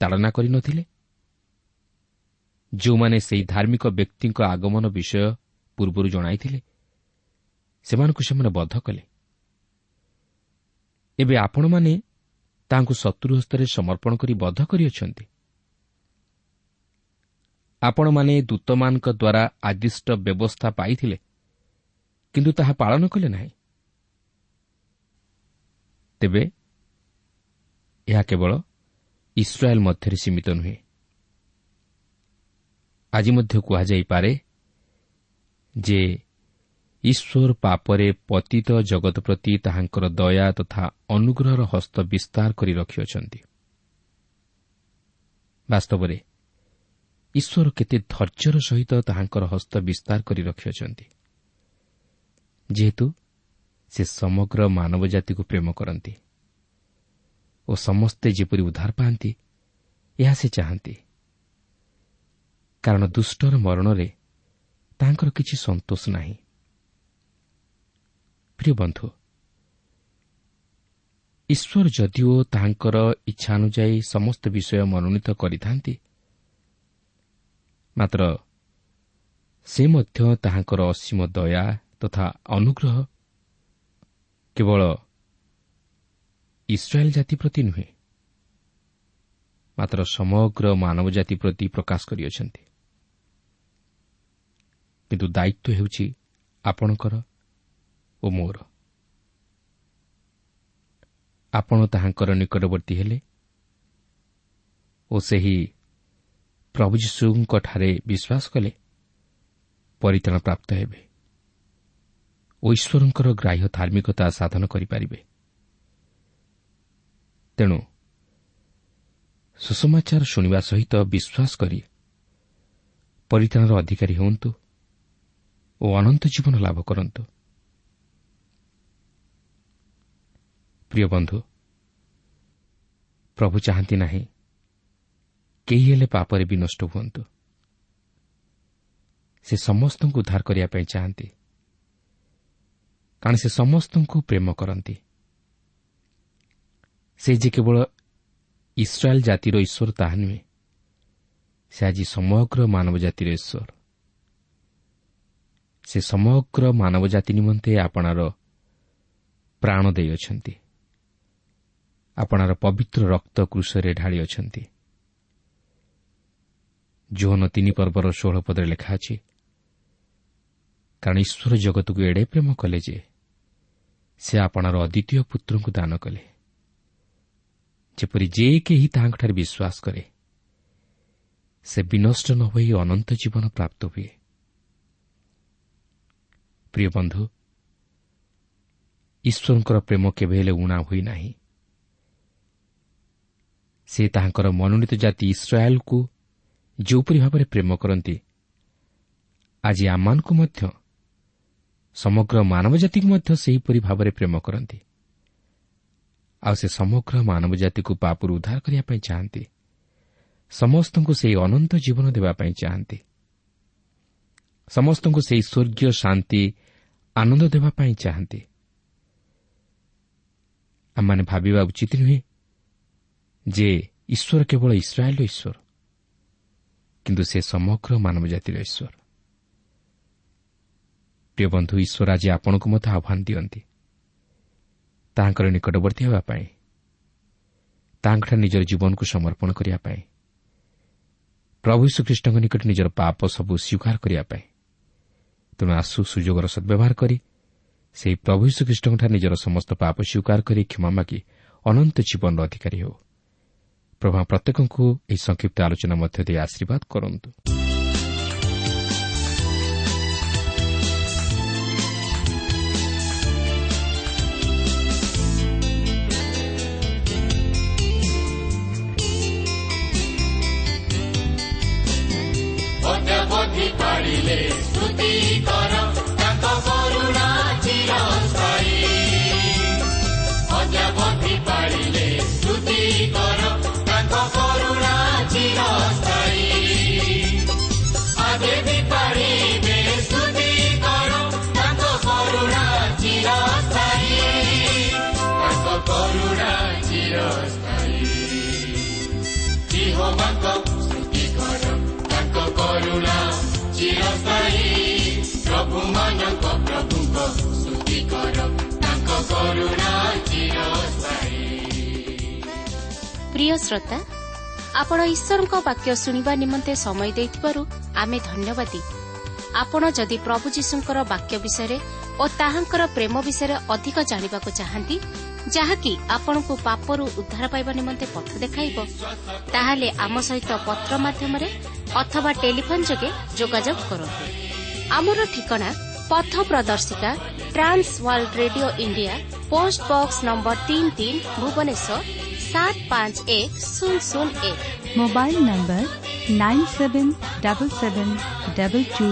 ତାଡ଼ନା କରିନଥିଲେ ଯେଉଁମାନେ ସେହି ଧାର୍ମିକ ବ୍ୟକ୍ତିଙ୍କ ଆଗମନ ବିଷୟ ପୂର୍ବରୁ ଜଣାଇଥିଲେ ସେମାନଙ୍କୁ ସେମାନେ ବଦ୍ଧ କଲେ। ଏବେ ଆପଣମାନେ ତାହାଙ୍କୁ ଶତ୍ରୁ ହସ୍ତରେ ସମର୍ପଣ କରି ବଦ୍ଧ କରିଅଛନ୍ତି। ଆପଣମାନେ ଦୂତମାନଙ୍କ ଦ୍ୱାରା ଆଦିଷ୍ଟ ବ୍ୟବସ୍ଥା ପାଇଥିଲେ କିନ୍ତୁ ତାହା ପାଳନ କଲେ ନାହିଁ। ତେବେ ଏହା କେବଳ ଇସ୍ରାଏଲ୍ ମଧ୍ୟରେ ସୀମିତ ନୁହେଁ। ଆଜି ମଧ୍ୟ କୁହାଯାଇପାରେ ଯେ ଈଶ୍ୱର ପାପରେ ପତିତ ଜଗତ ପ୍ରତି ତାହାଙ୍କର ଦୟା ତଥା ଅନୁଗ୍ରହର ହସ୍ତ ବିସ୍ତାର କରି ରଖିଅଛନ୍ତି। ବାସ୍ତବରେ ଈଶ୍ୱର କେତେ ଧୈର୍ଯ୍ୟର ସହିତ ତାହାଙ୍କର ହସ୍ତ ବିସ୍ତାର କରି ରଖିଅଛନ୍ତି ଯେହେତୁ ସେ ସମଗ୍ର ମାନବ ଜାତିକୁ ପ୍ରେମ କରନ୍ତି ଓ ସମସ୍ତେ ଯେପରି ଉଦ୍ଧାର ପାଆନ୍ତି ଏହା ସେ ଚାହାନ୍ତି। କାରଣ ଦୁଷ୍ଟର ମରଣରେ ତାଙ୍କର କିଛି ସନ୍ତୋଷ ନାହିଁ। ପ୍ରିୟ ବନ୍ଧୁ ଈଶ୍ୱର ଯଦିଓ ତାହାଙ୍କର ଇଚ୍ଛା ଅନୁଯାୟୀ ସମସ୍ତ ବିଷୟ ମନୋନୀତ କରିଥାନ୍ତି ମାତ୍ର ସେ ମଧ୍ୟ ତାହାଙ୍କର ଅସୀମ ଦୟା ତଥା ଅନୁଗ୍ରହ କେବଳ ଇସ୍ରାଏଲ୍ ଜାତି ପ୍ରତି ନୁହେଁ ମାତ୍ର ସମଗ୍ର ମାନବ ଜାତି ପ୍ରତି ପ୍ରକାଶ କରିଅଛନ୍ତି। କିନ୍ତୁ ଦାୟିତ୍ୱ ହେଉଛି ଆପଣଙ୍କର ଓ ମୋର। ଆପଣ ତାହାଙ୍କର ନିକଟବର୍ତ୍ତୀ ହେଲେ ଓ ସେହି ପ୍ରଭୁ ଯୀଶୁଙ୍କଠାରେ ବିଶ୍ୱାସ କଲେ ପରିତ୍ରାଣ ପ୍ରାପ୍ତ ହେବେ ଓ ଈଶ୍ୱରଙ୍କର ଗ୍ରାହ୍ୟ ଧାର୍ମିକତା ସାଧନ କରିପାରିବେ। ତେଣୁ ସୁସମାଚାର ଶୁଣିବା ସହିତ ବିଶ୍ୱାସ କରି ପରିତ୍ରାଣର ଅଧିକାରୀ ହୁଅନ୍ତୁ ଓ ଅନନ୍ତ ଜୀବନ ଲାଭ କରନ୍ତୁ। ପ୍ରିୟ ବନ୍ଧୁ ପ୍ରଭୁ ଚାହାନ୍ତି ନାହିଁ କେହି ହେଲେ ପାପରେ ବି ନଷ୍ଟ ହୁଅନ୍ତୁ। ସେ ସମସ୍ତଙ୍କୁ ଉଦ୍ଧାର କରିବା ପାଇଁ ଚାହାନ୍ତି। କାରଣ ସେ ସମସ୍ତଙ୍କୁ ପ୍ରେମ କରନ୍ତି। ସେ ଯେ କେବଳ ଇସ୍ରାଏଲ୍ ଜାତିର ଈଶ୍ୱର ତାହା ନୁହେଁ ସେ ଆଜି ସମଗ୍ର ମାନବ ଜାତିର ଈଶ୍ୱର। ସେ ସମଗ୍ର ମାନବ ଜାତି ନିମନ୍ତେ ଆପଣାର ପ୍ରାଣ ଦେଇଅଛନ୍ତି। ଆପଣାର ପବିତ୍ର ରକ୍ତ କୃଷରେ ଢାଳି ଅଛନ୍ତି ଜୋହନ ତିନି ପର୍ବର ଷୋହଳ ପଦରେ ଲେଖା ଅଛି କାରଣ ଈଶ୍ୱର ଜଗତକୁ ଏଡ଼େ ପ୍ରେମ କଲେ ଯେ ସେ ଆପଣାର ଅଦ୍ୱିତୀୟ ପୁତ୍ରଙ୍କୁ ଦାନ କଲେ। ଯେପରି ଯେ କେହି ତାହାଙ୍କଠାରେ ବିଶ୍ୱାସ କରେ ସେ ବିନଷ୍ଟ ନ ହୋଇ ଅନନ୍ତ ଜୀବନ ପ୍ରାପ୍ତ ହୁଏ। ପ୍ରିୟ ବନ୍ଧୁ ଈଶ୍ୱରଙ୍କର ପ୍ରେମ କେବେ ହେଲେ ଉଣା ହୋଇନାହିଁ ସେ ତାହାଙ୍କର ମନୋନୀତ ଜାତି ଇସ୍ରାଏଲ୍କୁ ଯେଉଁପରି ଭାବରେ ପ୍ରେମ କରନ୍ତି ଆଜି ଆମମାନଙ୍କୁ ମଧ୍ୟ ସମଗ୍ର ମାନବ ଜାତିକୁ ମଧ୍ୟ ସେହିପରି ଭାବରେ ପ୍ରେମ କରନ୍ତି। ଆଉ ସେ ସମଗ୍ର ମାନବ ଜାତିକୁ ପାପରୁ ଉଦ୍ଧାର କରିବା ପାଇଁ ଚାହାନ୍ତି। ସମସ୍ତଙ୍କୁ ସେହି ଅନନ୍ତ ଜୀବନ ଦେବା ପାଇଁ ଚାହାନ୍ତି। ସମସ୍ତଙ୍କୁ ସେହି ସ୍ୱର୍ଗୀୟ ଶାନ୍ତି ଆନନ୍ଦ ଦେବା ପାଇଁ ଚାହାନ୍ତି। ଆମମାନେ ଭାବିବା ଉଚିତ ନୁହେଁ ଯେ ଈଶ୍ୱର କେବଳ ଇସ୍ରାଏଲ୍ର ଈଶ୍ୱର କିନ୍ତୁ ସେ ସମଗ୍ର ମାନବ ଜାତିର ଈଶ୍ୱର। ପ୍ରିୟ ବନ୍ଧୁ ଈଶ୍ୱର ଆଜି ଆପଣଙ୍କୁ ମଧ୍ୟ ଆହ୍ୱାନ ଦିଅନ୍ତି। ତାହାଙ୍କର ନିକଟବର୍ତ୍ତୀ ହେବା ପାଇଁ ତାହାଙ୍କଠାରେ ନିଜର ଜୀବନକୁ ସମର୍ପଣ କରିବା ପାଇଁ ପ୍ରଭୁ ଶ୍ରୀଖ୍ରୀଷ୍ଟଙ୍କ ନିକଟ ନିଜର ପାପ ସବୁ ସ୍ୱୀକାର କରିବା ପାଇଁ। ତେଣୁ ଆସୁ ସୁଯୋଗର ସଦ୍ବ୍ୟବହାର କରି ସେହି ପ୍ରଭୁ ଶ୍ରୀଖ୍ରୀଷ୍ଟଙ୍କଠାରେ ନିଜର ସମସ୍ତ ପାପ ସ୍ୱୀକାର କରି କ୍ଷମା ମାଗି ଅନନ୍ତ ଜୀବନର ଅଧିକାରୀ ହେଉ। ପ୍ରଭା ପ୍ରତ୍ୟେକଙ୍କୁ ଏହି ସଂକ୍ଷିପ୍ତ ଆଲୋଚନା ମଧ୍ୟ ଦେଇ ଆଶୀର୍ବାଦ କରନ୍ତୁ। ଅଦ୍ୟାବଧି ପ୍ରିୟ ଶ୍ରୋତା ଆପଣ ଈଶ୍ୱରଙ୍କ ବାକ୍ୟ ଶୁଣିବା ନିମନ୍ତେ ସମୟ ଦେଇଥିବାରୁ ଆମେ ଧନ୍ୟବାଦୀ। ଆପଣ ଯଦି ପ୍ରଭୁ ଯୀଶୁଙ୍କର ବାକ୍ୟ ବିଷୟରେ ଓ ତାହାଙ୍କର ପ୍ରେମ ବିଷୟରେ ଅଧିକ ଜାଣିବାକୁ ଚାହାନ୍ତି ଯାହାକି ଆପଣଙ୍କୁ ପାପରୁ ଉଦ୍ଧାର ପାଇବା ନିମନ୍ତେ ପଥ ଦେଖାଇବ ତାହେଲେ ଆମ ସହିତ ପତ୍ର ମାଧ୍ୟମରେ ଅଥବା ଟେଲିଫୋନ୍ ଯୋଗେ ଯୋଗାଯୋଗ କରନ୍ତୁ। ଆମର ଠିକଣା ପଥ ପ୍ରଦର୍ଶିକା trans world radio India post box number ତିନି ତିନି ଭୁବନେଶ୍ୱର ସାତ ପାଞ୍ଚ ଏକ ଶୂନ ଶୂନ ଏକ। Mobile number nine seven double seven double two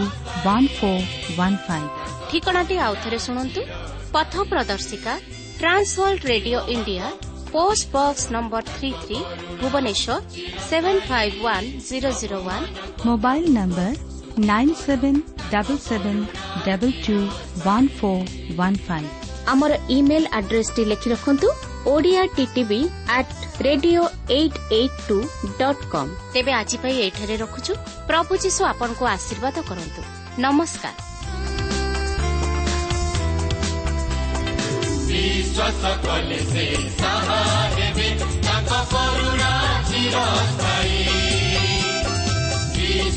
one four one five. ଠିକଣାଟି ଆଉଥରେ ଶୁଣନ୍ତୁ। ପଥ ପ୍ରଦର୍ଶିକା trans world radio India post box number three three Bhubaneswar seven five one zero zero one. Mobile number nine seven double seven double two one four one five ଆମର email ଆଡ୍ରେସ୍ଟି ଲେଖି ରଖନ୍ତୁ Odia TV at radio eight eight two dot com ତେବେ ଆଜି ପାଇଁ ଏଠାରେ ରଖୁଛୁ ପ୍ରଭୁ ଯୀଶୁ ଆପଣଙ୍କୁ ଆଶୀର୍ବାଦ କରନ୍ତୁ ନମସ୍କାର ବିଶ୍ୱାସ କଲେ ସେ ତାଙ୍କ କରୁଣା ଚିରସ୍ଥାୟୀ